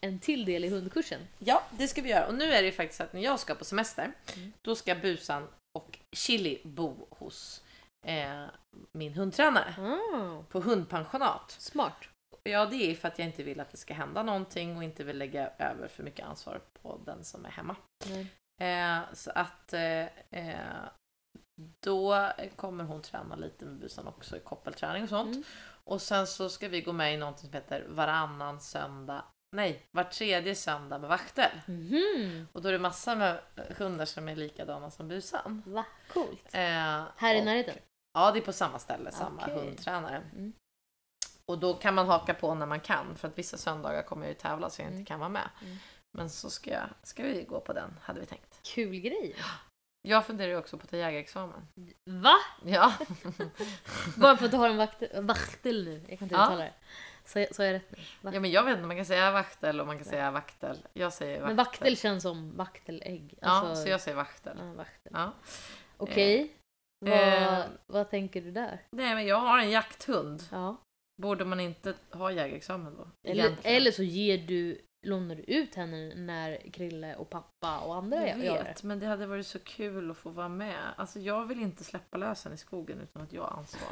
en till del i hundkursen. Ja, det ska vi göra. Och nu är det ju faktiskt så att när jag ska på semester, Mm. då ska Busan och Chili bo hos eh, min hundtränare Ah, på hundpensionat. smart. Ja, det är för att jag inte vill att det ska hända någonting och inte vill lägga över för mycket ansvar på den som är hemma. Nej. Eh, så att eh, eh, då kommer hon träna lite med busan också i koppelträning och sånt. Mm. Och sen så ska vi gå med i någonting som heter varannan söndag, nej, var tredje söndag med vaktel. Mhm. Och då är det massor med hundar som är likadana som busan. Va, coolt. Eh, Här i närheten? Ja, det är på samma ställe, samma Okej. hundtränare. Mm. Och då kan man haka på när man kan, för att vissa söndagar kommer jag ju tävla så jag Mm. inte kan vara med. Mm. Men så ska, jag, ska vi gå på den, hade vi tänkt. Kul grej. Jag funderar ju också på att ta jägarexamen. Va? Ja, Bara för att du har en vakt, vaktel nu. Jag kan inte Ja. uttala det. Så, så jag rätt nu? Va? ja men jag vet inte, man kan säga vaktel och man kan säga vaktel. Jag säger vaktel. Men vaktel känns som vaktelägg. Ja, Alltså, så jag säger vaktel. ja, vaktel. Ja. Okej. Eh. Vad, vad tänker du där? Nej men jag har en jakthund. Ja. Borde man inte ha jägarexamen då? Eller, eller så ger du, lånar du ut henne när Krille och pappa och andra Jag gör det. vet, men det hade varit så kul att få vara med. Alltså jag vill inte släppa lös henne i skogen utan att jag har ansvar.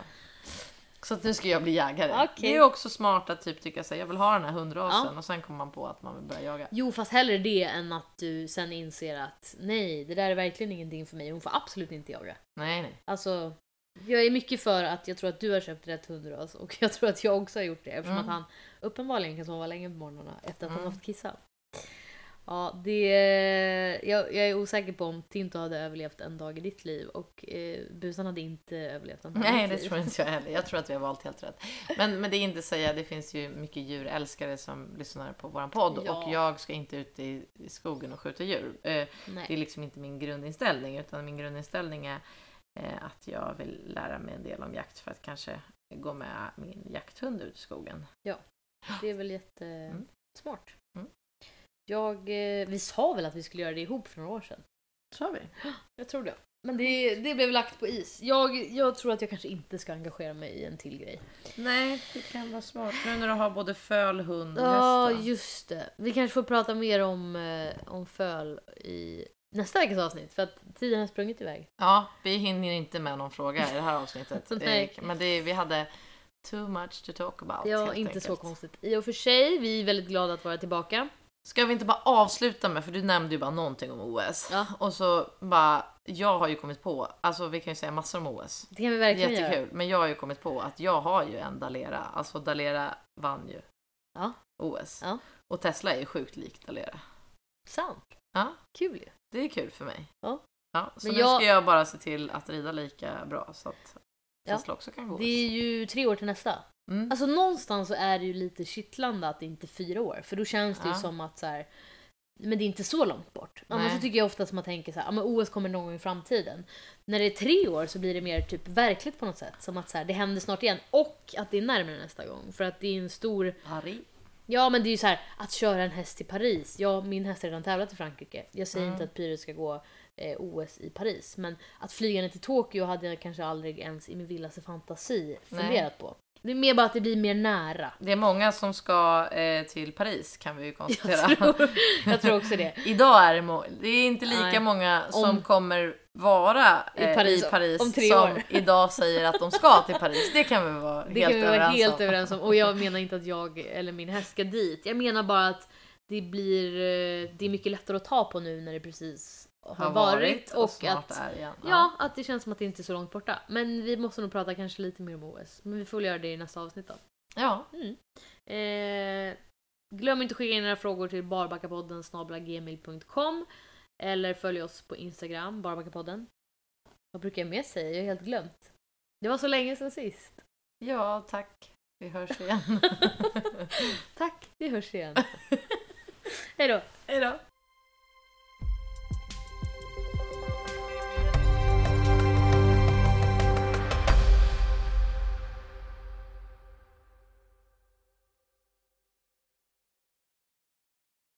Så att nu ska jag bli jägare. Okej. Det är också smart att typ tycka sig jag vill ha den här hundrasen Ja. och sen kommer man på att man vill börja jaga. Jo, fast hellre det än att du sen inser att nej, det där är verkligen ingenting för mig. Hon får absolut inte jaga. Nej, nej. Alltså, jag är mycket för att jag tror att du har köpt rätt hundras och jag tror att jag också har gjort det eftersom Mm. att han uppenbarligen kan sova länge på morgnarna efter att han Mm. haft kissa. Ja, det... Jag, jag är osäker på om Tinto hade överlevt en dag i ditt liv och eh, Busan hade inte överlevt en dag i Nej, mitt det liv. tror inte jag heller. Jag tror att vi har valt helt rätt. Men, men det är inte att säga, det finns ju mycket djurälskare som lyssnar på våran podd Ja. och jag ska inte ut i, i skogen och skjuta djur. Eh, Det är liksom inte min grundinställning utan min grundinställning är att jag vill lära mig en del om jakt för att kanske gå med min jakthund ut i skogen. Det är väl jättesmart. Mm. Jag, eh, vi sa väl att vi skulle göra det ihop för några år sedan? Sa vi? Jag tror det. Men det, det blev lagt på is. Jag, jag tror att jag kanske inte ska engagera mig i en till grej. Nej, det kan vara smart. Nu när du har både föl, hund och Ja, häst. va? just det. Vi kanske får prata mer om, eh, om föl i nästa veckas avsnitt för att tiden har sprungit iväg. Ja, vi hinner inte med någon fråga i det här avsnittet. Erik. Men det, vi hade too much to talk about. Ja, inte enkelt. så konstigt. I och för sig, vi är väldigt glada att vara tillbaka. Ska vi inte bara avsluta med, för du nämnde ju bara någonting om OS. Ja. Och så bara, jag har ju kommit på, alltså vi kan ju säga massor om OS. Det kan vi verkligen Jättekul. göra. Men jag har ju kommit på att jag har ju en Dalera. Alltså Dalera vann ju Ja. OS. Ja. Och Tesla är ju sjukt lik Dalera. Sant. Ja. Kul ju. Det är kul för mig. Ja. ja så Men nu jag- ska jag bara se till att rida lika bra så att Ja. Tesla också kan gå Det är ju tre år till nästa. Mm. Alltså någonstans så är det ju lite kittlande att det inte är fyra år. För då känns det Ja. ju som att så här, men det är inte så långt bort. Annars Nej. så tycker jag oftast man tänker så här, ja men OS kommer någon gång i framtiden. När det är tre år så blir det mer typ verkligt på något sätt. Som att så här, det händer snart igen. Och att det är närmare nästa gång. För att det är en stor... Paris. Ja men det är ju så här, att köra en häst till Paris. Ja, min häst har redan tävlat i Frankrike. Jag säger Mm. inte att Pyre ska gå eh, OS i Paris. Men att flyga ner till Tokyo hade jag kanske aldrig ens i min villaste fantasi Nej. funderat på. Det är mer bara att det blir mer nära. Det är många som ska eh, till Paris kan vi ju konstatera. Jag tror, jag tror också det. Idag är det, det är inte lika Nej. många som Om- kommer vara I eh, Paris i Paris om tre som år. idag säger att de ska till Paris. Det kan vi vara Det helt kan vi vara överens helt överens om. Och jag menar inte att jag eller min häst ska dit. Jag menar bara att det blir... eh, Det är mycket lättare att ta på nu när det precis har, varit. och, Och, att... igen. Ja, att det känns som att det inte är så långt borta. Men vi måste nog prata kanske lite mer om OS. Men vi får väl göra det i nästa avsnitt då. ja. Eh, glöm inte att skicka in era frågor till barbackapodden gmail.com eller följ oss på Instagram, barbackapodden. Vad brukar jag mer säga? Jag har helt glömt. Det var så länge sedan sist. ja, tack. Vi hörs igen. Tack, vi hörs igen. Hej då! Hej då.